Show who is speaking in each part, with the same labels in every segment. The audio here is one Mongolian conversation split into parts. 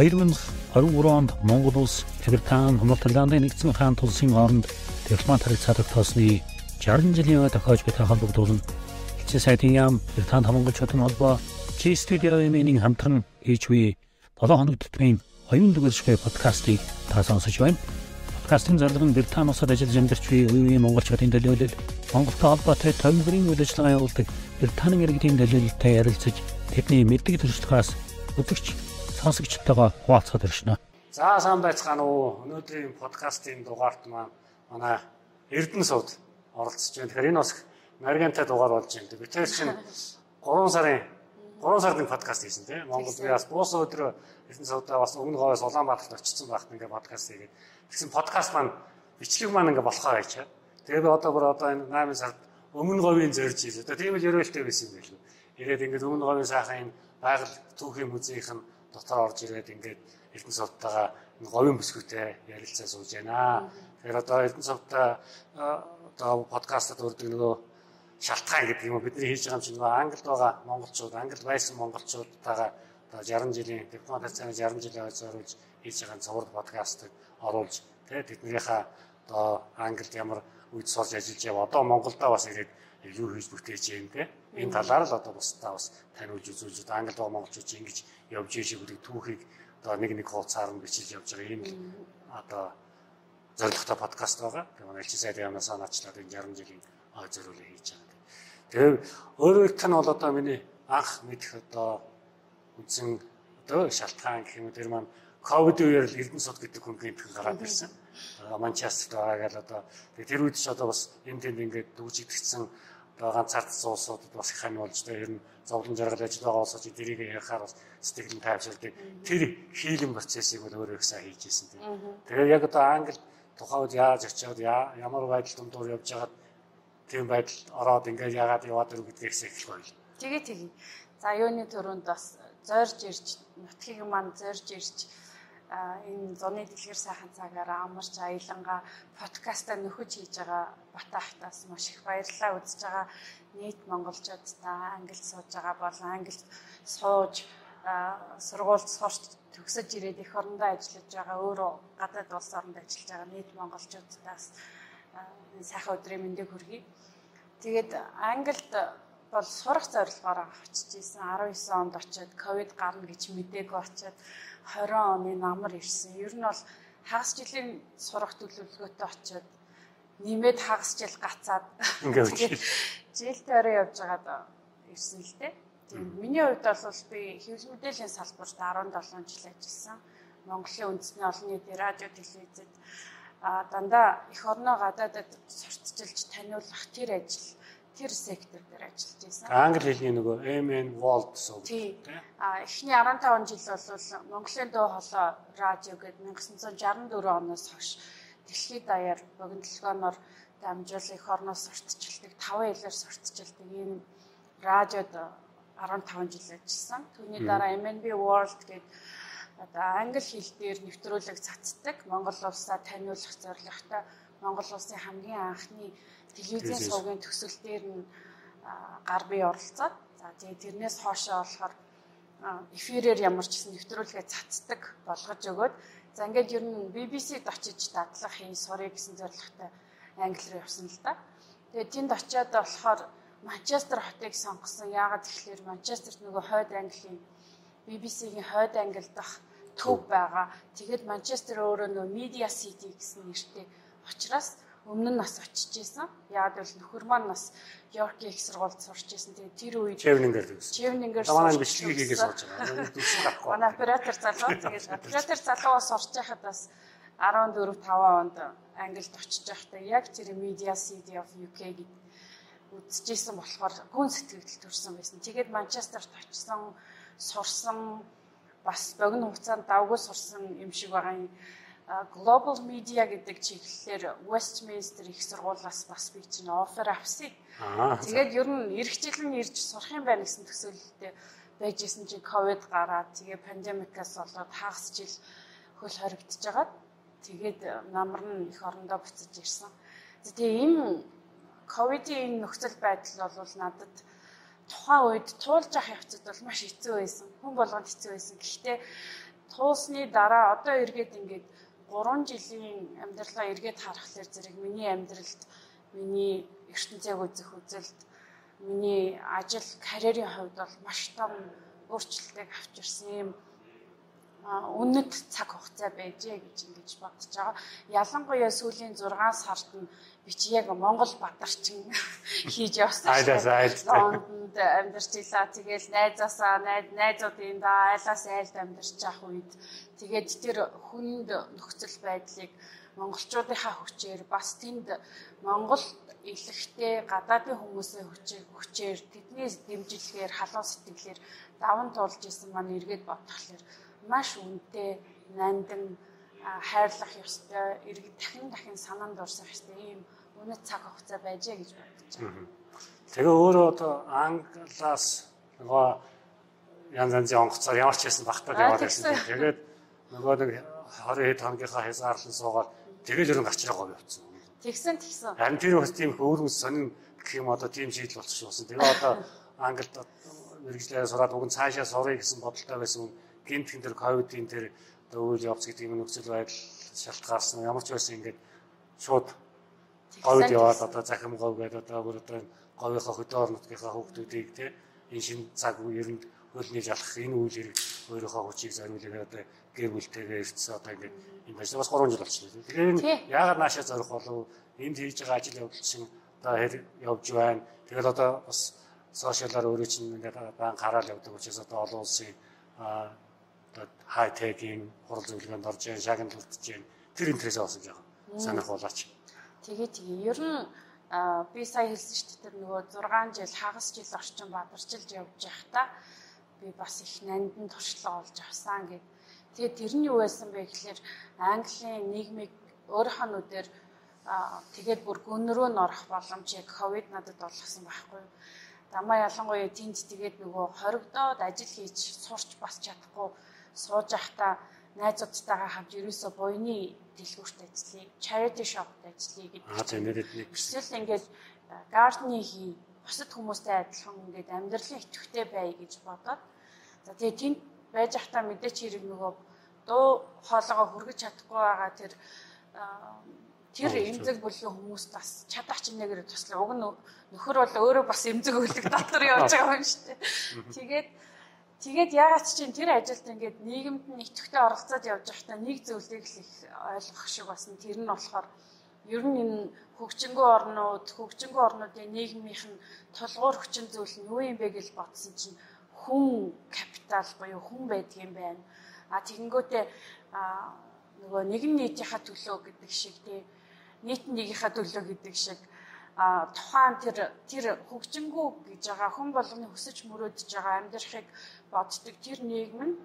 Speaker 1: 2023 онд Монгол улс Британи, Норвегийн нэгдсэн хаан тулсын хооронд дипломат харилцаа тогтоосны 60 жилийн өмнө тохиож буй холбогдуулан элчин сайдын яам Британи хамгаалчдын холбоо Чи студиогийн хамтран хийж буй 7 хоног төтмийн хоёрын дүгэршгүй подкастыг та сонсож байна. Подкастын зарлал нь Британи улсад ажиллаж амьдарч буй үеийн монголчуудын төлөөлөл Монголтой холбоотой төвлөрийн үйл ажиллагаа явуулдаг Британийн иргэдийн төлөөлөлтэй ярилцаж тэдний мэддэг төрслөхөөс өдөрч сонсогчтойгоо хуваалцахад иршнэ.
Speaker 2: За сайн байцгаана уу. Өнөөдрийн подкастын дугаарт маань манай Эрдэнэ сууд оролцож байна. Тэгэхээр энэ бас Маргантай дугаар болж байна. Би тэр чинь 3 сарын 3 сарын подкаст хийсэн тийм. Монгол би бас буус өдрөө Эрдэнэ суудаа бас өмнө говьос Улаанбаатарт очсон байхад ингээ подкаст хийгээд тэгсэн подкаст маань бичлэг маань ингээ болохоо хайчаа. Тэгээ би одоо бүр одоо энэ 8 сард өмнө говийн зорж. Одоо тийм л ерөөлтэй байсан юм байл. Ирээд ингээ өмнө говийн сайхан энэ байгаль түүхийн музейх нь дотор орж ирээд ингээд Эрдэнэ сувтайгаа говийн бүсгүйтэй ярилцаа сууж байна. Тэгэхээр одоо Эрдэнэ сувтаа одоо подкастад урддаг нөгөө шалтгаан гэдэг юм уу бидний хийж байгаа юм чинь нөгөө Англид байгаа монголчууд, Англид байсан монголчуудтайгаа одоо 60 жилийн дипломат харьцааны 60 жилийн зориулж хийж байгаа цуврал подкастыг оруулж тэгээд тэднийхээ одоо Англид ямар үед сурч ажиллаж яв одоо Монголдо бас ирээд юу хийж бүтээж юм те энэ талаар л одоо бусдаа бас таниулж үзүүлж Англи доо монголчууд ингэж явж ийш гэдэг түүхийг одоо нэг нэг хуудасаар нь бичиж явж байгаа юм одоо зорилготой подкаст байгаа. Тэгээ манай элчин сайдын ямнаас санаачлаад энэ 60 жилийн ой зориулаа хийж байгаа. Тэгээ өөрөө их тань бол одоо миний анх мэдэх одоо үндсэн одоо шалтгаан гэх юм тэр маань ковид үеэр л Эрдэнэ сод гэдэг хүн гинтхэн гараад ирсэн. Манчестерт байгаа гал одоо тэр үед ч одоо бас энэ тэнд ингээд дүүжигдсэн одоо ганцаард суусуудад бас их хань болж тэ ер нь зовлон жаргал ажил байгаа улсууд дэрийг ярихаар бас сэтгэл нь тайвширдаг. Тэр хийлэн процессыг бол өөрөө их сайн хийж исэн тийм. Тэгэхээр яг одоо англи тухайд яаж очиод ямар байдал дундуур явж байгаад тийм байдал ороод ингээд яагаад яваад ирв гэдгээс эхлэх байл.
Speaker 3: Тэгээ тэгээ. За юуны төрөнд бас зорж ирж нутгийг маань зорж ирж энэ зуны дэлгэр сайхан цагаараа амарч аяланга подкастаа нөхөж хийж байгаа Батахтаас маш их баярлалаа үзэж байгаа нийт монголчуудтай англид сууж байгаа бол англид сууж сургуульд сурч төгсөж ирээд их орондоо ажиллаж байгаа өөрөө гадаад улс оронд ажиллаж байгаа нийт монголчуудаас сайхан өдрийн мэндийг хүргэе. Тэгээд англид бол сурах зорилгоор очиж исэн 19 онд очиод ковид гарна гэж мдээгүй очиод 20 оны намар ирсэн. Ер нь бол хагас жилийн сурах төлөвлөгөөтэй очиод нэмээд хагас жил гацаад
Speaker 2: ингээд
Speaker 3: жил тойроо явж байгаад ирсэн л дээ. Тийм миний хувьд бол би хэвлэл мэдээллийн салбарт 17 жил ажилласан. Монголын үндэсний олон нийтийн радио телевизэд а дандаа эх орноо гадаадад сурталчилж таниулах тэр ажил тэр сектор дээр ажиллаж байсан.
Speaker 2: Англи хэлний нөгөө MN World сууг
Speaker 3: тийм. А эхний 15 жил бол Монголын дуу хоолой радио гэдэг 1964 оноос хойш дэлхийд даяар богино дамжуул их орноос сурталчилдаг, таван хэлээр сурталчилдаг ийм радиод 15 жил ажилласан. Түүний дараа MNB World гэдэг одоо англи хэл дээр нэвтрүүлэг цацдаг Монгол улсаа таниулах зорилготой Монгол улсын хамгийн анхны телевизийн сувгийн төсөл дээр нь гар бие оролцоод за тэгээ тэрнээс хоошоо болохоор эфирээр ямар ч гэсэн нэвтрүүлгээ цацдаг болгож өгөөд за ингээд ер нь BBC-д очиж дадлах юм сурыг гэсэн зорилготой англиар явсан л да. Тэгээд тэнд очиод болохоор Манчестер хотыг сонгосон. Яагаад тэгэхээр Манчестерт нөгөө хойд Английн BBC-гийн хойд Англи дах төв байгаа. Тэгээд Манчестер өөрөө нөгөө Media City гэсэн нэртэй учраас өмнө нь бас очиж исэн. Яг л нөхөр маань бас Йорк их сургуульд сурч исэн. Тэгээ тэр үед
Speaker 2: Чевнингээр дүүсэн.
Speaker 3: Чевнингээр
Speaker 2: манай бичлэгийг хийгээ сууж байгаа.
Speaker 3: Манай оператор залуу тэгээд оператор залуугаа сурч байхад бас 14 5 онд Англид очиж байхдаа яг тэр Media City of UK гэдэг үзчихсэн болохоор гүн сэтгэл төрсэн байсан. Тэгээд Манчестерт очсон, сурсан бас богино хугацаанд давгүй сурсан юм шиг байгаа юм Global Media гэдэг чиглэлээр Westminster их сургуулиас бас би чинь офер авсан. Тэгээд ер нь нь ирж сурах юм байна гэсэн төсөөлөлтэй байжсэн чинь ковид гараад тэгээ пандемикаас болоод хагас жил хөл хоригдож байгаа. Тэгээд намар нь их орондоо буцаж ирсэн. Тэгээ энэ ковидын энэ нөхцөл байдал бол надад тухайн үед туулж авах явцад бол маш хэцүү байсан. Хүн болгонд хэцүү байсан. Гэхдээ туусны дараа одоо эргээд ингээд 3 жилийн амьдралаа эргээд харахаар зэрэг миний амьдралд миний ертөнцийг үзэх үзэлд миний ажил карьерийн хувьд бол маш том өөрчлөлтийг авчирсан юм үнэт цаг хугацаа байжээ гэж ингэж бодож байгаа. Ялангуяа сүүлийн 6 сард нь би чи яг Монгол бадарчин хийж явсан
Speaker 2: шүү.
Speaker 3: Лондонд амьдарч илаа. Тэгээл найзаасаа найзуудын да айлаас айлд амьдарч явах үед тэгээд тэр хүнд нөхцөл байдлыг монголчуудынхаа хүчээр бас тэнд Монгол илэхтэй гадаадын хүмүүсийн хүчээр тэдний дэмжлэгээр халуун сэтгэлээр даван туулж исэн маань эргээд бодхолоор маш үнэтэй нандин хайрлах ёстой, иргэд дахин дахин санаанд орсох ёстой ийм үнэт цаг хугацаа байжээ гэж бодож байна.
Speaker 2: Тэгээ өөрөө одоо англиас нөгөө янз янзын онгоцоор ямар ч байсан багтаад яваад байсан. Тэгээд нөгөө нэг 20 хэд хоногийнхаа хязгаарлан суугаад тэгэл ерөн гарч байгаа явцсан.
Speaker 3: Тэгсэн тэгсэн.
Speaker 2: Харин тэр бас тийм өөрөөс сонин гэх юм одоо тийм шийдэл болчихсон. Тэгээ одоо англид мэрэгжлээ сураад уг нь цаашаа сурах гэсэн бодолтой байсан гинтхэн тэр ковидын тэр одоо үйл явц гэдэг юм нөхцөл байдал шалтгаалсан ямар ч байсан ингээд шууд ковид яваад одоо захим гов гэдэг одоо бүр одоо говийнхаа хөдөө орон нутгийнхаа хүүхдүүдийг те энэ шин цаг үеэнд хөлний жалах энэ үйл хэрэг өөрийнхөө хүчийг зориулаад одоо гэр бүлтэйгээ ирсэн одоо ингээд юм байна. Бас 3 жил болчихлоо. Тэгэхээр яагаад наашаа зорих болов энд хийж байгаа ажил явдал шин одоо хэр явж байна. Тэгэл одоо бас сошиалаар өөрөө чинь ингээд баан гараал явдаг учраас одоо олон улсын одоо хайтегийн хурал зөвлөгөөнд орж байгаа, шагналдж байгаа. Тэр интересээ бас жоо санах болооч.
Speaker 3: Тэгээ тэгээ. Ер нь би сая хэлсэн шүү дээ тэр нөгөө 6 жил хагас жил орчим бадарчилж явж байхдаа би бас их нандин туршлага олж авсан гэд. Тэгээ тэр нь юу байсан бэ гэхээр Английн нийгмийг өөрийнхөө нүдээр тэгээд бүр гүн рүү н орох боломжийг ковид надад олгосон байхгүй. Дамаа ялангуяа тэнд тэгээд нөгөө хоригдоод ажил хийж сурч бас чадахгүй сууж байхдаа найзуудтайгаа хамт ерөөсө буйны дэлгүүрт ажиллая, charity shop-т ажиллая гэдэг.
Speaker 2: Аа тийм нэрэд нэг
Speaker 3: эсвэл ингээд gardening хий, бусад хүмүүстэй адилхан ингээд амьдралын идэвхтэй бай гэж бодоод за тэгээ тэнд байж байхдаа мэдээч хэрэг нөгөө дуу хоолойгоо хүргэж чадахгүй байгаа тэр тэр эмзэг бүлгийн хүмүүс бас чадаач нэгээр туслаа. Уг нь нөхөр бол өөрөө бас эмзэг бүлэг дотор явж байгаа юм шүү дээ. Тэгээд Тэгээд ягаад ч чинь тэр ажилд ингээд нийгэмд нь идэвхтэй оролцоод явж байхдаа нэг зүйлийг л их ойлгох шиг басна. Тэр нь болохоор ер нь энэ хөгжингөө орнууд, хөгжингөө орнуудын нийгмийнх нь толгуур хүчин зүйл нь юу юм бэ гэж бодсон чинь хүн капитал буюу хүн байдаг юм байна. А тэгэнгүүтээ нөгөө нэгэн нийтийнхаа төлөө гэдэг шиг тий нийт нэгийнхаа төлөө гэдэг шиг а тухайн тэр тэр хөгжингүү гэж байгаа хүн болгоны өсөж мөрөөдөж байгаа амьдрахыг боддог тэр нийгэм нь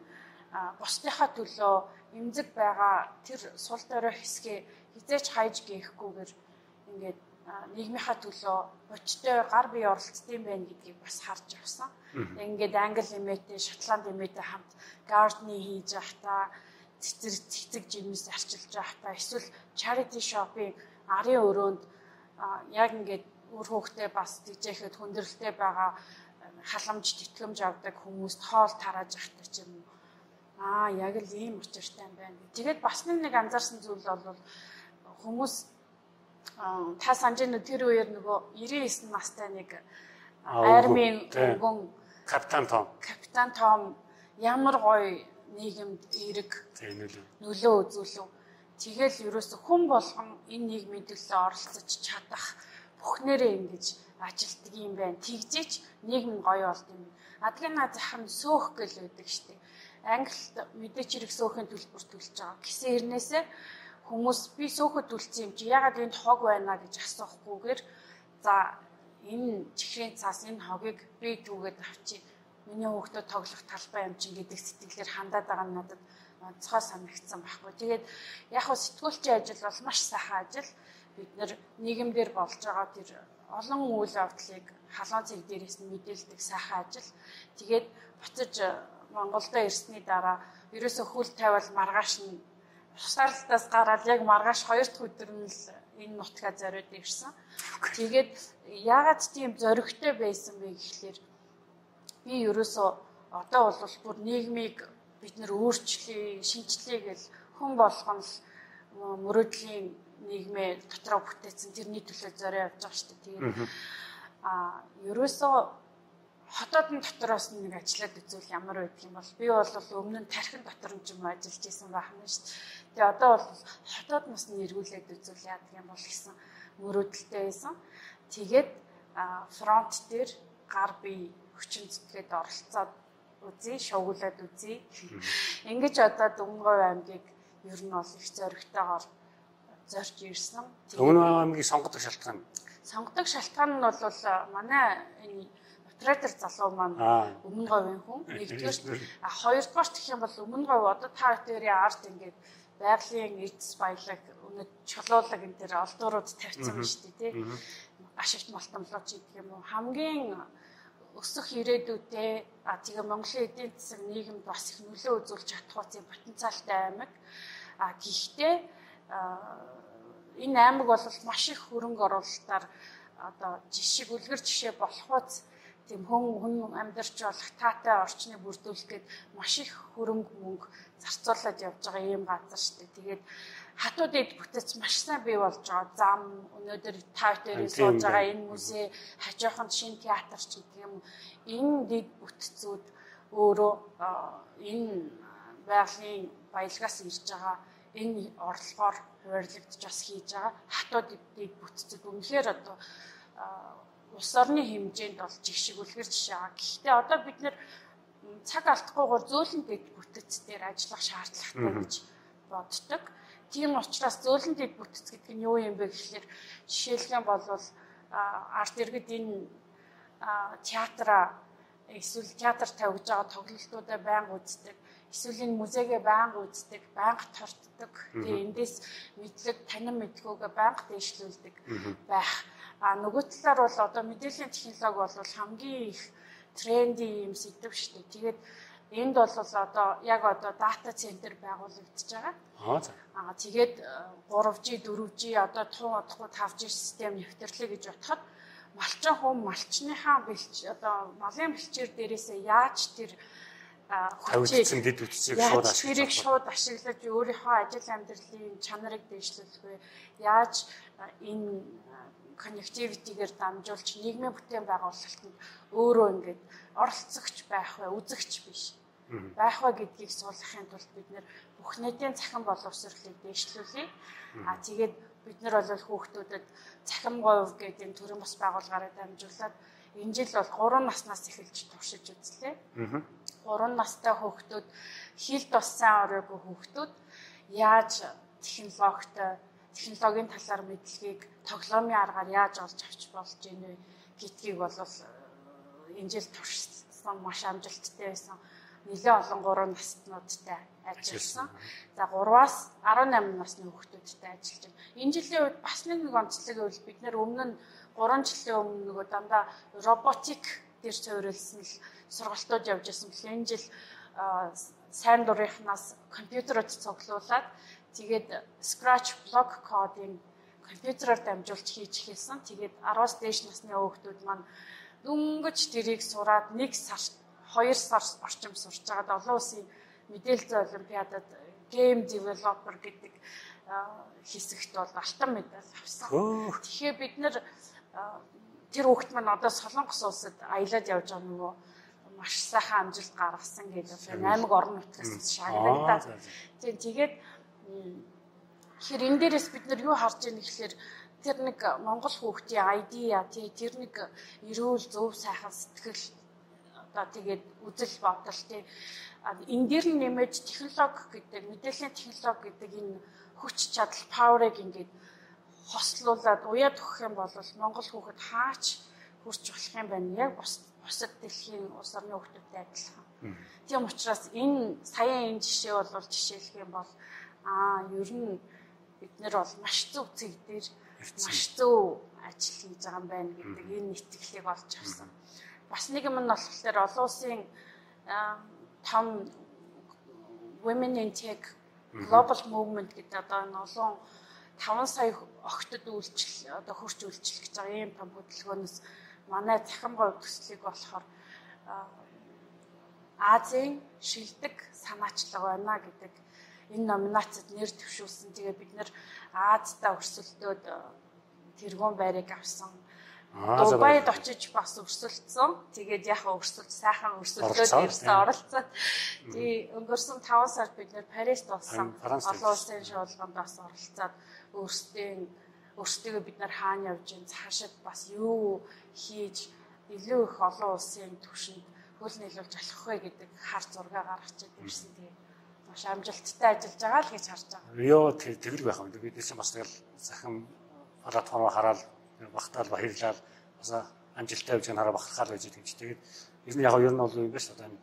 Speaker 3: бусдынхаа төлөө эмзэг байгаа тэр сул дорой хэсгээ хизээч хайж гээхгүйгээр ингээд нийгмийнхаа төлөө бочтой гар бие оролцсон байх гэдгийг бас харж авсан. Ингээд англи эмээтэй, шотланд эмээтэй хамт гардны хийж байхдаа цэцэр цэцэг жимс арчилж байхдаа эсвэл charity shop-ийн арын өрөөнд яг ингээд өөр хөөхтэй бас тэгжэхэд хүндрэлтэй байгаа халамж тэтгэмж авдаг хүмүүст хоол тарааж явахтай ч юм. Аа яг л ийм учиртай юм байна. Тэгээд бас нэг анзаарсан зүйл бол хүмүүс та санаж нь тэр үеэр нөгөө 99 настай нэг армийн өнгөн
Speaker 2: капитан Том.
Speaker 3: Капитан Том ямар гоё нийгэмд эерэг нөлөө үзүүлв. Тэгэл ерөөсө хүн болгон энэ нийгмийн төлөө оролцож чадах бүхнээрээ ингэж ажилтдаг юм байна. Тэгжээч нийгэм гоё болд юм. Адгийн назах нь сөөх гэл байдаг штеп. Англид мэдээч хэрэг сөөхийн төлбөр төлж байгаа. Гэсэн хэрнээсээ хүмүүс би сөөхөд төлсөн юм чи ягаад энд хог байна гэж асуухгүйгээр за энэ чихрийн цаас энэ хогийг би түүгээд авчи. Миний хүүхдүүд тоглох талбай юм чинь гэдэг сэтгэлээр хандаад байгаа нь надад онцгой санагдсан байхгүй. Тэгээд яг хөө сэтгүүлчийн ажил бол маш сайхан ажил. Бид нэр нийгэмдэр болж байгаа тэр олон үйл явдлыг халуун цэг дээрээс нь мэдээлдэг сайхан ажил. Тэгээд буцаж э, Монголдо ирсний дараа ерөөсөө хөл тавиал маргааш нь шаардлагатаас гараад яг маргааш хоёр дахь өдөр нь л энэ нутгаа зориод ирсэн. Тэгээд яагаад тийм зоригтой байсан бэ гэхлээр би ерөөсөө одоо бол бүр нийгмийг бид нэр өөрчлөе, шинжлэе гэл хүн болгоно л мөрөөдлийн нийгмээ дотроо бүтээсэн тэрний төлөө зорио явж байгаа шүү дээ. Тэгээд а ерөөсөө хотоодын дотроос нэг ажиллаад үзвэл ямар байдаг юм бол би бол өмнө нь тархин дотор нь юм ажиллаж исэн байна шүү дээ. Тэгээ одоо бол хотоод нас нь эргүүлээд үзвэл яадаг юм бол гэсэн мөрөөдөлтэй байсан. Тэгээд фронт дээр гар бие хүчин зүтгээд оролцоод үзье, шуугуулад үзье. Ингэж одоо Дөнгөв аймгийг ер нь бол их зоригтойгоор зорж ирсэн.
Speaker 2: Дөнгөв аймгийг сонгодог шалтгаан.
Speaker 3: Сонгодог шалтгаан нь бол манай энэ оператор залуу маань өмнө говийн хүн. Нэгдүгээр а хоёрдугаар гэх юм бол өмнө говь одоо та хоёрын арт ингээд байгалийн эдс баялаг өнөд чулуулаг энэ төр олдуурууд тавьсан байна шүү дээ тий. Ашигт малтамлууч гэдэг юм уу хамгийн өсөх ирээдүйдээ а тэгээ Монголын эдийн засаг нийгэмд бас их нөлөө үзүүлж чадах үе потенциалтай аймаг. А гэхдээ энэ аймаг бол маш их хөрөнгө оруулалтаар одоо жишг үлгэр жишээ болох үз тийм хүн хүн амьдарч болох таатай орчныг бүрдүүлэх гээд маш их хөрөнгө мөнгө зарцуулаад явж байгаа ийм газар шүү дээ. Тэгээд хатууд эд бүтэц маш сайн бий болж байгаа. Зам өнөөдөр дээр сууж байгаа энэ музей хажууханд шинэ театр ч гэдэг юм. Энэ дэд бүтцүүд өөрөө энэ байгалийн баялгаас ирж байгаа энэ орлогоор хуваарлагдж бас хийж байгаа хатууд дэд бүтцүүд үнэхээр одоо улс орны хэмжээнд бол жигшиг үлгэр жишээ аа. Гэхдээ одоо бид нэр цаг алдахгүйгээр зөөлөн дэд бүтц дээр ажиллах шаардлагатай гэж боддог. Тийм учраас зөөлөн дэд бүтц гэдэг нь юу юм бэ гэхэлэр жишээлхэн болвол арт иргэд энэ театраа эсвэл театр тавьж байгаа тоглолтуудаа байнга үздэг. Эсвэл энэ музейгээ байнга үздэг, байнга тортдог. Тэгээ эндээс мэдлэг, танин мэдгүйгээ байнга дэвшлүүлдэг байх. А нөгөө талаар бол одоо мэдээллийн технологи бол хамгийн их тренди юм сэдв шүү дээ. Тэгээд энд бол одоо яг одоо дата центр байгуулагдаж байгаа. Аа тэгээд 3G, 4G одоо тун удахгүй 5G систем нэвтрлээ гэж бодоход малчин хүн малчныхаа бэлч одоо малын бэлчээр дээрээсээ яаж тэр
Speaker 2: хүчийг дэд үтсийг шууд
Speaker 3: ашиглаж тэрийг шууд ашиглаж өөрийнхөө ажил амьдралын чанарыг дэвшлүүлэх вэ? Яаж энэ connectivity-гээр дамжуулж нийгмийн бүтээн байгуулалтанд өөрөө ингээд оролцогч байх вэ, үзэгч биш байх вэ гэдгийг суулгахын тулд бид нэр бүх нийтийн цахим боловсролыг дэвшлүүлье. А тэгээд бид нар бол хүүхдүүдэд цахим говь гэдэг энэ төрийн бас байгууллагаараа дамжуулаад энэ жил бол 3 наснаас эхэлж туршиж үзлээ. 3 настай хүүхдүүд хил тус сайн оройгүй хүүхдүүд яаж технологитой технологийн талаар мэдлэгийг тоглоомын аргаар яаж олж авч болж ийнэ гэдгийг бол энэ жил туршсан маш амжилттай байсан нэлээд олон 3 наснуудтай ажилласан. За 3-аас 18 насны хүүхдүүдтэй ажиллаж байна. Энэ жилийн үед бас нэг онцлог гэвэл бид нэр өмнө нь 3 жилийн өмнө нөгөө дандаа роботик дээр суурилсан л сургалтууд явж байсан. Тэгэхээр энэ жил сайн дурынхнаас компьютерод цуглуулад тэгээд scratch block coding компьютероор дамжуулж хийж эхэлсэн. Тэгээд 10-аас дээш насны хүүхдүүд маань дөнгөж тэрийг сураад нэг сар 2 сар орчим сурч байгаад олон улсын мэдээлэл олимпиадад game developer гэдэг хэсэгт бол алтан медаль авсан. Тэгэхээр бид нэр тэр хүүхд маань одоо Солонгос улсад аялаад явж байгаа нөгөө маш сайхан амжилт гаргасан гэдэг байна. Аймаг орон нутгаас шагнагдаад. Тийм тэгээд тэгэхээр энэ дээрээс бид нар юу харж байгаа гэхэлэр тэр нэг Монгол хүүхдийн ID тий тэр нэг эрүүл зөв сайхан сэтгэл одоо тэгээд үзэл бодол тий энэ дээр нь нэмэж технологи гэдэг мэдээллийн технологи гэдэг энэ хүч чадал power-ыг ингээд хослуулад уяад өгөх юм бол Монгол хүүхэд хаач хүрч болох юм байна. Яг бус бусад дэлхийн улс орны хүүхдүүдтэй адилхан. Тийм учраас энэ саяын энэ жишээ бол жишээлх юм бол аа ер нь бид нэр бол маш зөв зэг дээр маш зөв ажил хийж байгаа юм байна гэдэг энэ итгэлийг олж авсан. Бас нэг юм нь болохоор олон улсын том Women in Tech Global Movement гэдэг одоо энэ олон 5 сая охтод үйлчлэл одоо хурц үйлчлэх гэж байгаа ийм том хөтөлбөөнөөс манай захим говь төслийг болохоор Азийн шилдэг санаачлага байна гэдэг энэ номинацид нэр дэвшүүлсэн. Тэгээ бид нэр Аазда өрсөлдөөд э, тэргуун байрыг авсан. Дубайд очиж бас өрсөлдсөн. Тэгээд яг өрсөлд сайхан өрсөлдөөд ирсэн оролцоод. Тэгээ өнгөрсөн 5 сард бид нэр Парист болсон. Олон улсын шуулганд бас оролцоод өөрсдийн өөрсдөө бид нар хаана явж ин цаашид бас юу хийж илүү их олон улсын түвшинд хөл нийлүүлж болох вэ гэдэг хар зураг гаргаж ирсэн. Тэгээ маш амжилттай ажиллаж байгаа л гэж харж байгаа.
Speaker 2: Рио тэгэл байх юм. Бид чинь бас тэгэл захин платформ хараад багтаал баярлал бас амжилттай явж хараа бахархал байж байгаа юм чи. Тэгээд ер нь яг ер нь бол юм биш одоо энэ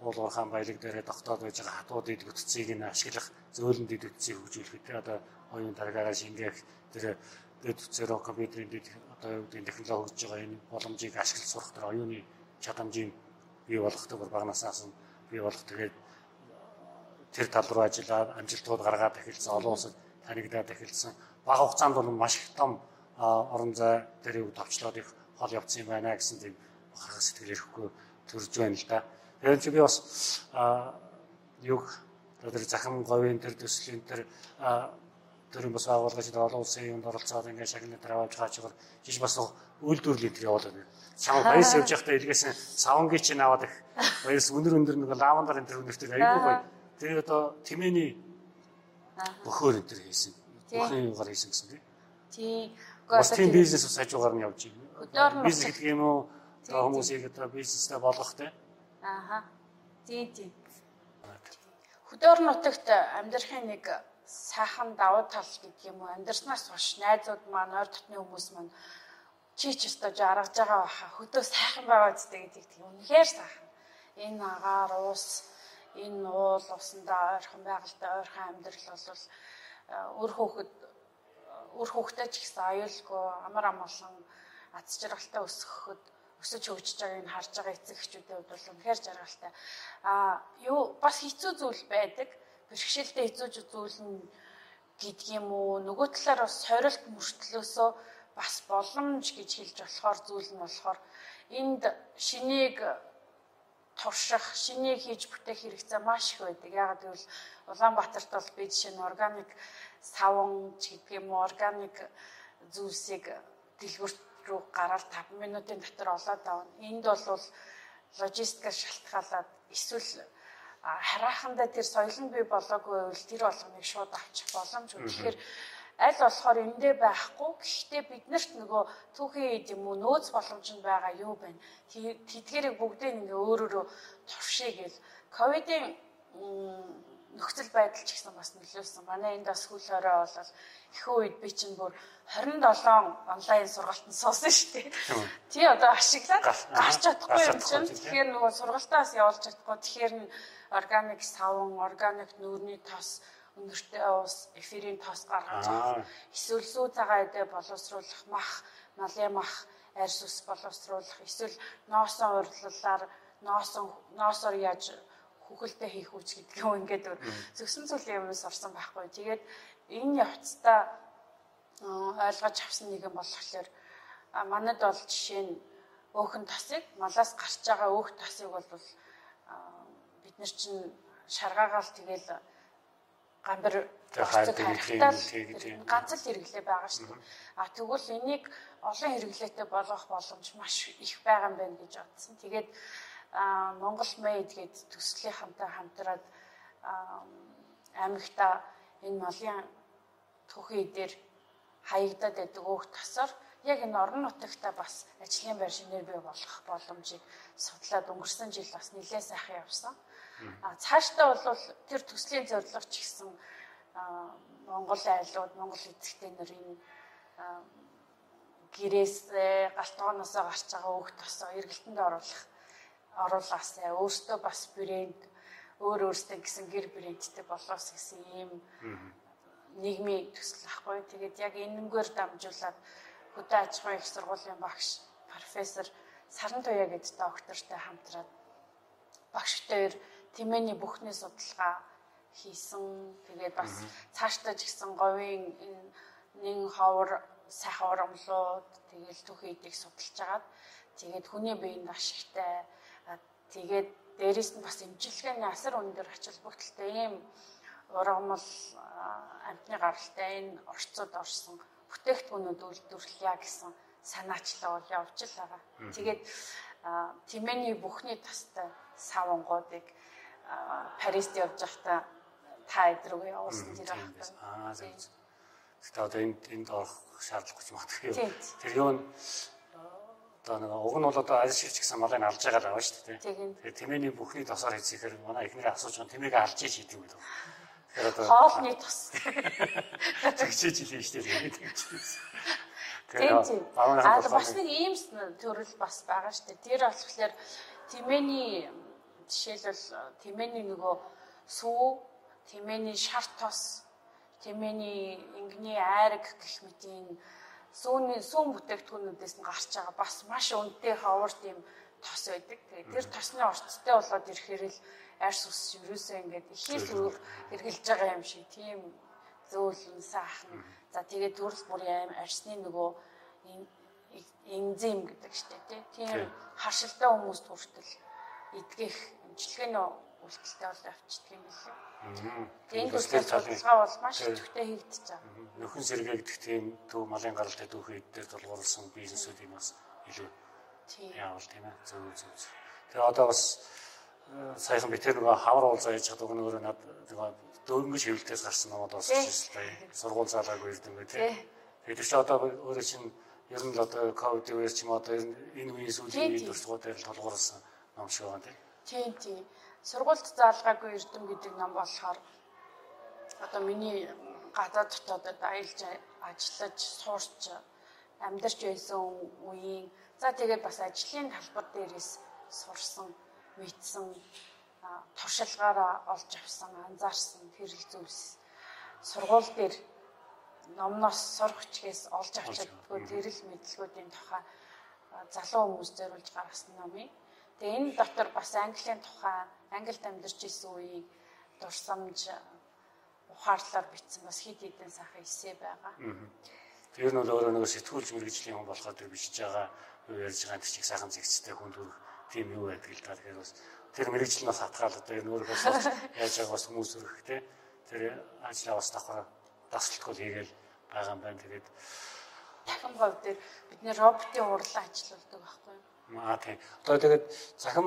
Speaker 2: уулуур хаан баялаг дээрээ тогтоод байж байгаа хатуудыг бүтцийг нь ашиглах зөөлөнд идэвхцийг хөгжүүлэх гэдэг одоо оюун таргаараа шингээх тэр дэд үцээрөө компьютерийн дэд одоо юу гэдэг технологи хөгжиж байгаа энэ боломжийг ашиглаж сурах тэр оюуны чадамжийг бий болгохдаг багнаасаас нь бий болгох тэгээд тэр тал руу ажиллаад амжилтууд гаргаад эхэлсэн олон улсад танигдаад эхэлсэн бага хугацаанд бол маш их том орон зай дээр товчлоод их хол явцсан юм байна гэсэн тийм бахархах сэтгэл ирэхгүй төрж байна л да. Тэгэхээр чи би бас юг тэр захин говийн тэр төслийн тэр төрийн бас агуулгаж олон улсын юмд оролцоод ингээд шагнал дээр аваад байгаа чигээр жиш бас үйлдвэрлэлийн тэр явуулаад байна. Чам баяс явж байхдаа илгээс савангийн чинь аваад их баяс өндөр өндөр нэг лавандарын тэр өнөртөг айгүй гоё. Тэр одоо тэмээний бөхөр энэ тэр хийсэн. Бүхэн юугаар хийсэн гэсэн тийм.
Speaker 3: Тийм.
Speaker 2: Бас тийм бизнес ус хажуугаар нь явж байна. Бизнес гэдэг юм уу? Одоо хүмүүсийг одоо бизнестэй болгох тийм.
Speaker 3: Ааха. Тийм тийм. Хөдөө орон нутагт амьдрахын нэг сайхан давуу тал гэдэг юм уу амьдрснаас хойш найзууд маань ойр дотны хүмүүс маань чи ч өстө жаргаж байгаа баха хөдөө сайхан байгаа зү гэдэг тийм үнэхээр сайхан энэ агаар уус энэ уул усандаа ойрхон байгальтай ойрхон амьдрал бол өр хөөхд өр хөөхтэй ч гэсэн аюулгүй амар амгалан аз жаргалтай өсгөхөд өсөж хөгжиж байгааг нь харж байгаа эцэг эхчүүдийн хувьд бол үнэхээр жаргалтай. А юу бас хэцүү зүйл байдаг бэрхшээлтэй хэцүү зүйл нь гэдэг юм уу нөгөө талаар бас сорилт мөртлөөсөө бас боломж гэж хэлж болохоор зүйл нь болохоор энд шинийг турших, шинийг хийж бүтээх хэрэгцээ маш их байдаг. Ягаад гэвэл Улаанбаатарт бол би жишээ нь органик савн ч гэдэг юм уу органик зүйлсийг дэлгүрт рүү гараад 5 минутын дотор олоод авна. Энд бол логистикаас шалтгаалаад эсвэл харахандаа тэр соёл нь бий болоогүй байвал тэр болгоныг шууд авчих боломжгүй. Тэгэхээр аль болохоор эндээ байхгүй. Гэхдээ биднэрт нөгөө түүхийн юм уу нөөц боломж нь байгаа юу байна. Тэдгэрийг бүгдийг ингээ өөрөөрөө туршия гэл ковидын нөхцөл байдал ч гэсэн бас нөлөөлсөн. Манай энд бас хөл хорой болол ихэнх үед би чинь бүр 27 онлайн сургалтанд суусан шүү дээ. Тий одоо ашиглаад гарч чадахгүй юм чинь. Тэгэхээр нөгөө сургалтаас явуулж чадахгүй. Тэгэхээр органик савн, органик нүүрний тос өнөртэй ус, эфирийн тос гаргаж авах. Эсвэл сүү цагаан эдэ боловсруулах, мах, малын мах, арьс ус боловсруулах. Эсвэл ноосоо урьдлалаар ноосоо ноосоор яаж хүүхэлдээ хийх үуч гэдэг юм ингээд зөвсөн зүйлийн юмс орсон байхгүй. Тэгээд энэ явцдаа ойлгож авсан нэг юм болохоор манад бол жишээ нь өөхөн тасыг малаас гарч байгаа өөх тасыг бол бид нар чинь шаргаагаал тэгэл гамбар ганц л хэрэглээ байгаа шүү дээ. А тэгвэл энийг олон хэрэглээтэй болгох боломж маш их байгаа юм байна гэж бодсон. Тэгээд Монгол Мэйд гээд төслийнхантай хамтраад аймагта энэ малын түүхий дээр хаягдаад байдаг өөх тасаар яг энэ орон нутагта бас ажлын байр шинээр бий болох боломжийг судлаад өнгөрсөн жил бас нэлээд сайхан явсан. А цаашдаа бол тэр төслийн зорилго ч гэсэн Монгол айлууд, Монгол эзэгтэй нарын гэрээс галтгооноос гарч байгаа өөх тосоо эргэлтэнд оруулах оруулаасаа өөртөө бас брэнд өөр өөртөө гэсэн гэр брэндтэй болоос гэсэн ийм нийгмийн төсөл ахгүй. Тэгээд яг энэнгээр дамжуулаад хөдөө аж ахуйн их сургуулийн багш профессор Саран Туяа гэдэг доктортой хамтраад багштай тэмээний бүхний судалгаа хийсэн. Тэгээд бас цаашдаа ч гэсэн говийн энэ нэн ховор сайхан урамлууд тэгэл түүхийдийг судалж агаад тэгээд хүний биеинд ашигтай тэгээд дээрээс нь бас имчилгээний асар өндөр ач холбогдолтой ийм ургамал амтны гаралтай энэ орцод орсон бүтээгдэхүүнүүд үйлдвэрлэе гэсэн санаачлал бол явж л байгаа. Тэгээд Тимений бүхний тастай савангуудыг Парист явж байхдаа та эдрүүг явуулсан зэрэг байна.
Speaker 2: Аа зөв. Гэхдээ одоо энд энд орох шаардлагагүй юм байна. Тэр юу нь одоо нэг уг нь бол одоо аль шивч гэсэн малыг алж байгаа л байгаа шүү дээ. Тэгээд тэмээний бүхний тосоор хийчихээр манай эхнэр асууж байгаа тэмээг алж иж хийдэг
Speaker 3: одоо хоолны тос.
Speaker 2: Тэгчээж хэлээ шүү дээ.
Speaker 3: Тийм тийм. Аа бас нэг ийм төрөл бас байгаа шүү дээ. Тэр болохоор тэмээний жишээлбэл тэмээний нөгөө сүү, тэмээний шар тос, тэмээний ингэний айраг гэх мэт энэ сүүний сүүн бүтээгдэхүүнүүдээс нь гарч байгаа бас маш өнтэй ховор тийм тос байдаг. Тэгээд тэр тосны орцтой болоод ирэхээр л арьс ус ерөөсөө ингээд ихэл хэрглэж байгаа юм шиг тийм зөөлөн саахан. За тэгээд төрөл бүрийн аим арьсны нөгөө энзим гэдэг штэ тийм харшилтай хүмүүст хүртэл эдгэх имчилгээний үйлдэлтэй бол авчдаг юм билээ. Тэгээд энэ төлөвлөгөө бол маш идэвхтэй хийгдэж байгаа.
Speaker 2: Нөхөн сэргээ гэдэг тийм төв малын гаралтай дүүхий дээр тулгуурласан бизнесүүд юм бас илүү яавал тийм ээ зөв зөв. Тэгээ одоо бас э, саяхан би тэр нөгөө хавар уулзаа яаж чаддаг нөгөө над нөгөө дөнгөж хөвлөлтөөс гарсан номод бас хэлсэн. Сургууль заалаагүй ирдэг юм тий. Тэгээд чи одоо өөрөө чинь ер нь л одоо ковид үеэр ч юм одоо энэ үеийн сүүлийн үед туршлагуудаар л толгуурласан ном шиг байна тий.
Speaker 3: Тийм тийм. Сургуульд заалгаагүй эрдэм гэдэг ном болохоор одоо миний гадаад дотоодод аялж ажиллаж суурч амьдарч байсан үеийн за тэгээд бас ажлын талбар дээрээс сурсан, мэдсэн, туршилгаараа олж авсан, анзаарсан хэрэг зүйлс сургууль дээр номноос сурах чигээс олж авч чаддгүй тэрэл мэдлгүүдийн тухай залуу хүмүүс зориулж гаргасан номыг Тэгээ энэ дотор бас Английн тухай, Англид амьдарч исэн үеийг дурсамж ухаарлаар бичсэн бас хэд хэдэн сайхан эссе байгаа.
Speaker 2: Тэр нь бол өөрөө нэг сэтгүүлч мэрэгжлийн хүн болохоор тэр бичиж байгаа ярьж байгаа чиг сайхан зэгцтэй хүн төрөх тийм юу байдаг л та. Тэгэхээр бас тэр мэрэгжил нас хатгаал одоо энэ өөрөө бас яаж байгаа бас хүмүүс өрөх те. Тэр ажлаа бас давхар дасалтгүй хийгээл байгаа юм байна. Тэгээд
Speaker 3: дахин говь дээр бид нэр роботын урлаа ажилладаг байхгүй юу?
Speaker 2: Аа тийм. Одоо тэгээд захим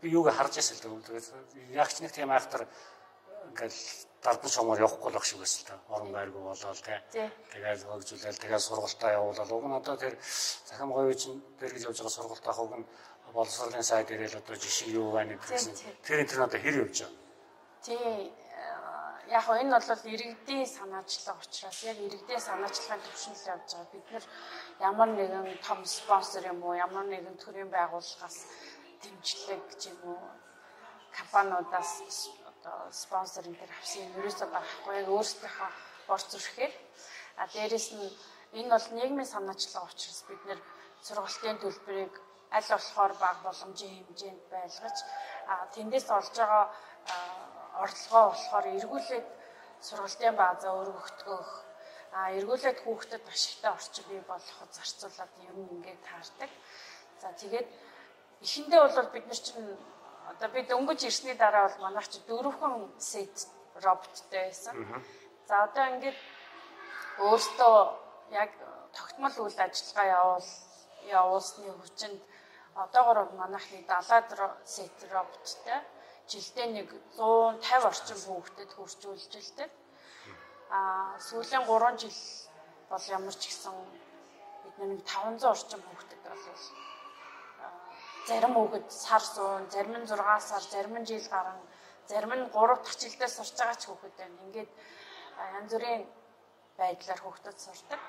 Speaker 2: би юуг харж ясэл. Тэгээд ягч нэг тийм айхтар ингээл дардан шумаар явахгүй л ах шиг байсан л та. Орон байргүй болоод тий. Тэгээд хөгжүүлэл тэгээд сургалтаа явуулаад уг нь одоо тэр захим говь чинь тэр гэж явж байгаа сургалт авах уг нь боловсролын сайд ирээл одоо жишээ юу байна гэсэн. Тэр энэ одоо хэр явж байгаа.
Speaker 3: Тий яг хөө энэ бол иргэдийн санаачлага учраас яг иргэдийн санаачлагын төвшинл явж байгаа. Бид нэр ямар нэгэн том спонсор юм уу, ямар нэгэн төрлийн байгууллагаас дэмжлэг гэж юм уу компаниудаас одоо спонсор энэ төр авсан юм. Ерөөсөө байхгүй яг өөрсдийнхөө борц зурхээр а дээрэс нь энэ бол нийгмийн санаачлага учраас бид нэр сургалтын төлбөрийг аль болохоор баг боломжийн хэмжээнд байлгаж тэндээс олж байгаа орлогоо болохоор эргүүлээд сургалтын баазаа өргөгдгөх. А эргүүлээд хүүхдэд ашигтай орчин бий болгоход зарцуулаад ер нь ингээд таардаг. За тэгээд эхэндээ бол бид нар чинь одоо бид өнгөж ирсний дараа бол манайх чи дөрвөн сет роботтэй байсан. За одоо ингээд өөртөө яг тогтмол үйл ажиллагаа явуул явуулсны хүчинд одоогор манайхны 70 сет роботтэй жилдээ нэг 150 орчим хүүхдэд хурцуулжилдаг. Аа сүүлийн 3 жил бол ямар ч гэсэн бид нэг 500 орчим хүүхдэд бол зарим хүүхэд сар суун, зарим нь 6 сар, зарим нь жил гарan, зарим нь 3 дахь жилдээ сурч байгаа ч хүүхэд байна. Ингээд янз бүрийн байдлаар хүүхдэд сурдаг.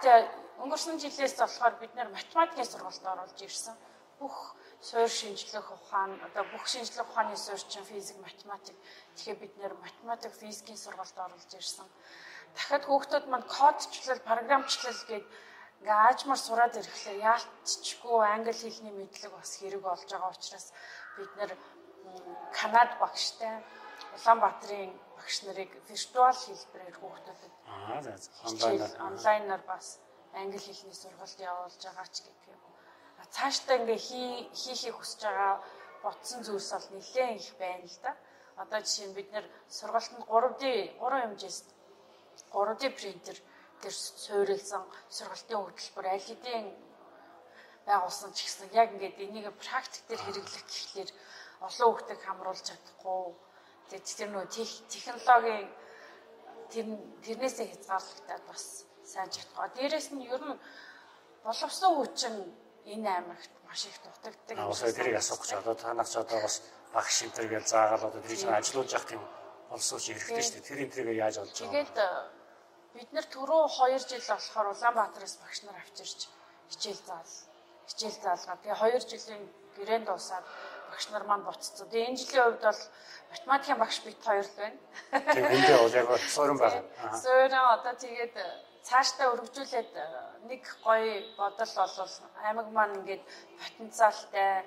Speaker 3: Тэгээ өнгөрсөн жилээс болохоор бид нэр математикийн сургалт оруулж ирсэн. Бүх суурь шинжлэх ухаан одоо бүх шинжлэх ухааны суурьчин физик математик тэгэхээр бид нэр математик физикийн сургалт оруулж ирсэн. Дахиад хүүхдүүд манд кодчлал, програмчлал гээд ингээ аажмаар сураад ирэхлээр яалтчгүй англи хэлний мэдлэг бас хэрэг болж байгаа учраас бид нэр Канад багштай Улаанбаатарын багш нарыг виртуал хэлбэрээр хүүхдүүдэд онлайнаар онлайнаар бас англи хэлний сургалт явуулж байгаа ч гэдэг юм цаашдаа ингээ хийхийг хүсэж байгаа ботсон зүйлс бол нэлээд их байна л да. Одоо жишээ нь бид нэр сургалтанд 3D 3 хэмжээс 3D принтер дээр суурилсан сургалтын хөтөлбөр аль хэдийн байгуулсан ч гэсэн яг ингээд энийг практик дээр хэрэглэх гэхлээр олон хүүхдийг хамруулж чадахгүй. Тэгээд тэр нөгөө технологийн тэр тэрнээсээ хязгаарлагдаад бас сайн чадгаа. Дээрээс нь ер нь боловсон хүчин энэ аймагт маш их дутагддаг.
Speaker 2: Аа усаа тэрийг асуух гэж одоо танаас одоо бас багш шимтэр гэж заагаад одоо тэрийг ажиллуулж явах юм болсон ч хэрэгтэй шүү дээ. Тэр энэ тэрийг яаж олж байгаа.
Speaker 3: Тэгээд бид нэр түрүү 2 жил болохоор Улаанбаатараас багш нар авчирч хичээл заал. Хичээл заалгаа. Тэгээ 2 жилийн гэрээнд дуусаад багш нар маань буцсан. Тэгээ энэ жилийн хувьд бол математикийн багш бит хоёр л байна.
Speaker 2: Тэгээ эндээ бол яг суурин байна.
Speaker 3: Суурин одоо тэгээд э, цаашдаа өргөжүүлээд э, нэг гоё бодол бол аймаг маань ингээд потенциалтай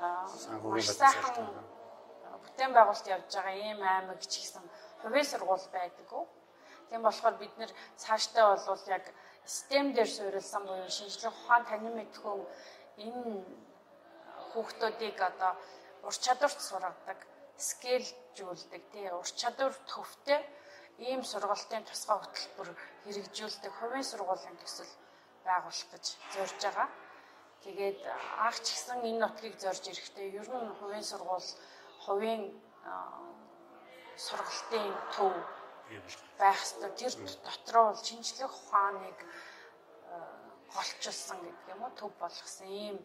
Speaker 3: маш сайхан бүтээн байгуулалт явж байгаа ийм аймаг ч гэсэн хувийн сургууль байдаггүй. Тийм болохоор бид нэр цаашдаа бол яг систем дээр суурилсан буюу шинжлэх ухаан танин мэдхүүн энэ хүүхдүүдийг одоо ур чадварт сургадаг, скейлжүүлдэг, тий ур чадвар төвтэй ийм сургалтын тусгай хөтөлбөр хэрэгжүүлдэг хувийн сургуулийн төсөл байгуулах гэж зорж байгаа. Тэгээд анх ч гэсэн энэ нутгийг зорж ирэхдээ ер нь хувийн сургууль, хувийн сургалтын төв байх ёстой. Тэр дотроо бол шинжлэх ухааныг голчилсан гэдэг юм уу төв болгосон ийм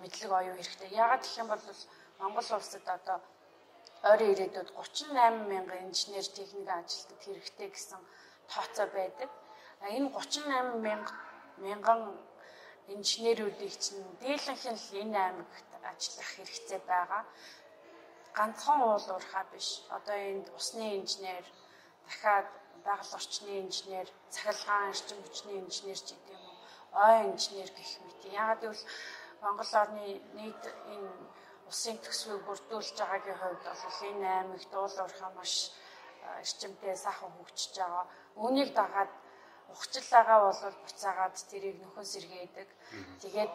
Speaker 3: мэдлэг оюун хэрэгтэй. Яагаад гэх юм бол Монгол улсад одоо ойрын ирээдүйд 38 мянган инженер техник ажилтнууд хэрэгтэй гэсэн тооцоо байдаг. Энэ 38 мянга мянган инженерүүдийг чинь дийлэнх нь энэ аймагт ажиллах хэрэгтэй байгаа. Ганцхан уул уурхаа биш. Одоо энд усны инженер, дахиад байгаль орчны инженер, цахилгаан эрчим хүчний инженер ч гэдэг юм уу, ой инженер гэх мэт. Яагаад гэвэл Монгол орны нийт энэ усын төсвийг бүрдүүлж байгаагийн хувьд бол энэ аймагт уул уурхаа маш эрчимтэй сайхан хөгжиж байгаа. Үүнийг дагаад ухчилаагаа бол буцаагаад тэрийг нөхөн сэргээдэг. Тэгээд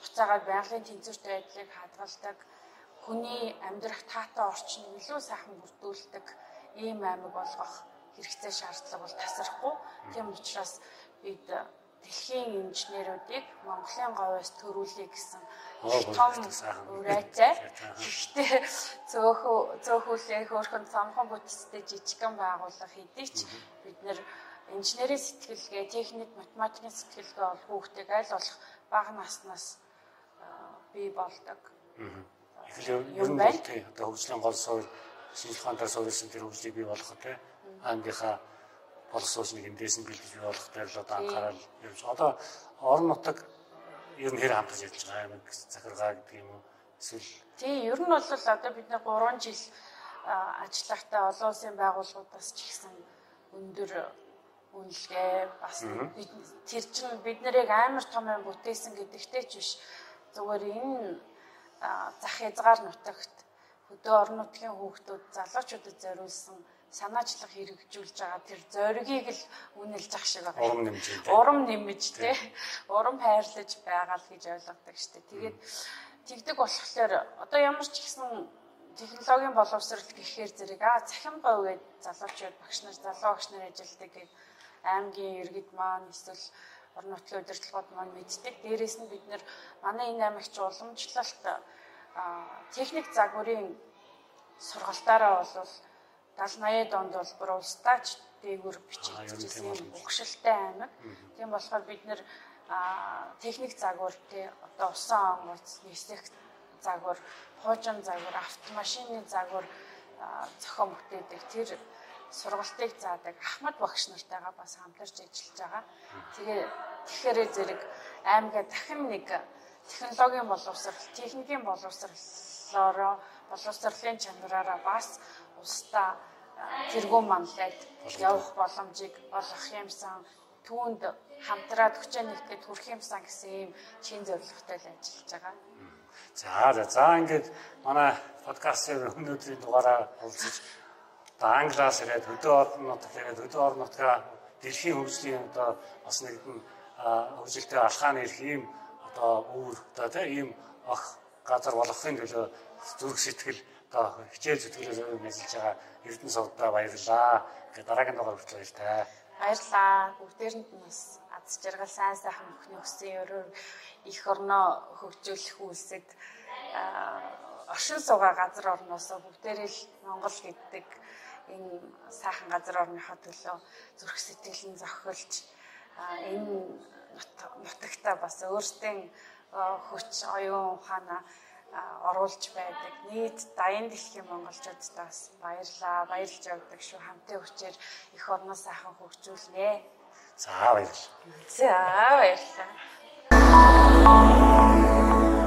Speaker 3: буцаагаад байгалийн тэнцвэртэй байдлыг хадгалдаг. Хүний амьдрах таатай орчныг илүү сайхан бүрдүүлдэг ийм аймаг болгох хэрэгцээ шаардлага бол тасрахгүй. Тийм учраас бид дэлхийн инженеруудыг Монголын говьоос төрүүлэе гэсэн том урайтай. Гэхдээ зөөхөө зөөхүүлээ хөөрхөн цамхан бүтцтэй жижигхан байгууллага хэдий ч бид нэр инженерийн сэтгэлгээ, техник, математикийн сэтгэлгээ бол хүүхдийг аль болох бага наснаас бий болдог.
Speaker 2: Эхлээ ер нь одоо хөгжлийн гол суурь шинжлэх ухаанаар суурилсан тэр хөгжлийг бий болгох тий ангийнхаа боловсруулж нэг эндээс нь бэлдэж бий болох дээр л одоо анхаарал явж. Одоо орон нутаг ер нь хэр хамтарч ажиллаж байгаа юм захиргаа гэдэг юм уу? Эсвэл
Speaker 3: тий ер нь бол одоо бид нэг 3 жил ажиллахтаа олон улсын байгууллагуудаас ч ихсэн өндөр үнэлгээ бас бид тэр чинь бид нарыг амар том юм бүтээсэн гэдэгтэй ч биш. Зүгээр энэ зах хязгаар нутагт хөдөө орон нутгийн хүүхдүүд залуучуудад зориулсан санаачлах хэрэгжүүлж байгаа тэр зоригийг л үнэлж ах шиг байгаа.
Speaker 2: Урам нэмж.
Speaker 3: Урам нэмж дээ. Урам хайрлаж байгаа л гэж ойлгодог дээ. Тэгээд тэгдэг болохоор одоо ямар ч гэсэн технологийн боловсрол гэхээр зэрэг аа цахим говь гээд залуучууд багш нар залуу багш нар ажилдаг гэдэг аймгийн иргэд маань эсвэл орон нутгийн удирдлагууд маань мэддэг. Дээрээс нь бид нэр манай энэ аймагч уламжлалт техник загварын сургалтаараа бол 70 80-ад онд бол бүр улстаач дээгүр бичигдсэн юм угшилтай аймаг. Тийм болохоор бид нэр техник загвар тий одоо усан онгоц нисэх загвар, хуужин загвар, автомашины загвар зохион бүтээдэг тэр сургалтыг заадаг Ахмад багш нартайгаа бас хамтарч ажиллаж байгаа. Тэгээ тэгэхээр зэрэг аймгаа дахин нэг технологийн боловсрал, техникийн боловсралоороо боловсролын чанараараа бас устдаа тэргуун манлайд явах боломжийг олгох юмсан түүнд хамтраад хүчээ нэгтгэж хүрэх юмсан гэсэн ийм чин зорилготой л ажиллаж байгаа.
Speaker 2: За за за ингээд манай подкастын өнөөдрийн дугаараа уулзаж одоо англиас ирээд хөдөө орон нутаг ирээд хөдөө орон нутгаа дэлхийн хөгжлийн одоо бас нэгэн хөгжилтэй алхааны ирэх ийм одоо үүр одоо тийм ийм ах газар болгохын төлөө зүрх сэтгэл одоо хичээл зүтгэлээр мэсэлж байгаа Эрдэнэ сувдаа баярлаа. Ингээ дараагийн дугаар хүртэл баяртай.
Speaker 3: Баярлаа. Бүгдээрэнд нь бас аз жаргал сайн сайхан бүхний өссөн өрөөр их орноо хөгжүүлэх үйлсэд оршин суугаа газар орноосоо бүгдээрээ л Монгол гэдэг энэ сайхан газар орныхоо төлөө зүрх сэтгэл нь зохиолж энэ нутагта бас өөртөө хүч оюун ухаанаа оруулж байдаг. Нийт дайын дэлхийн монголчуудаас бас баярлаа. Баярлж явдаг шүү. Хамтын хүчээр их орноо сайхан хөгжүүлнэ.
Speaker 2: За баярлалаа.
Speaker 3: За баярлалаа.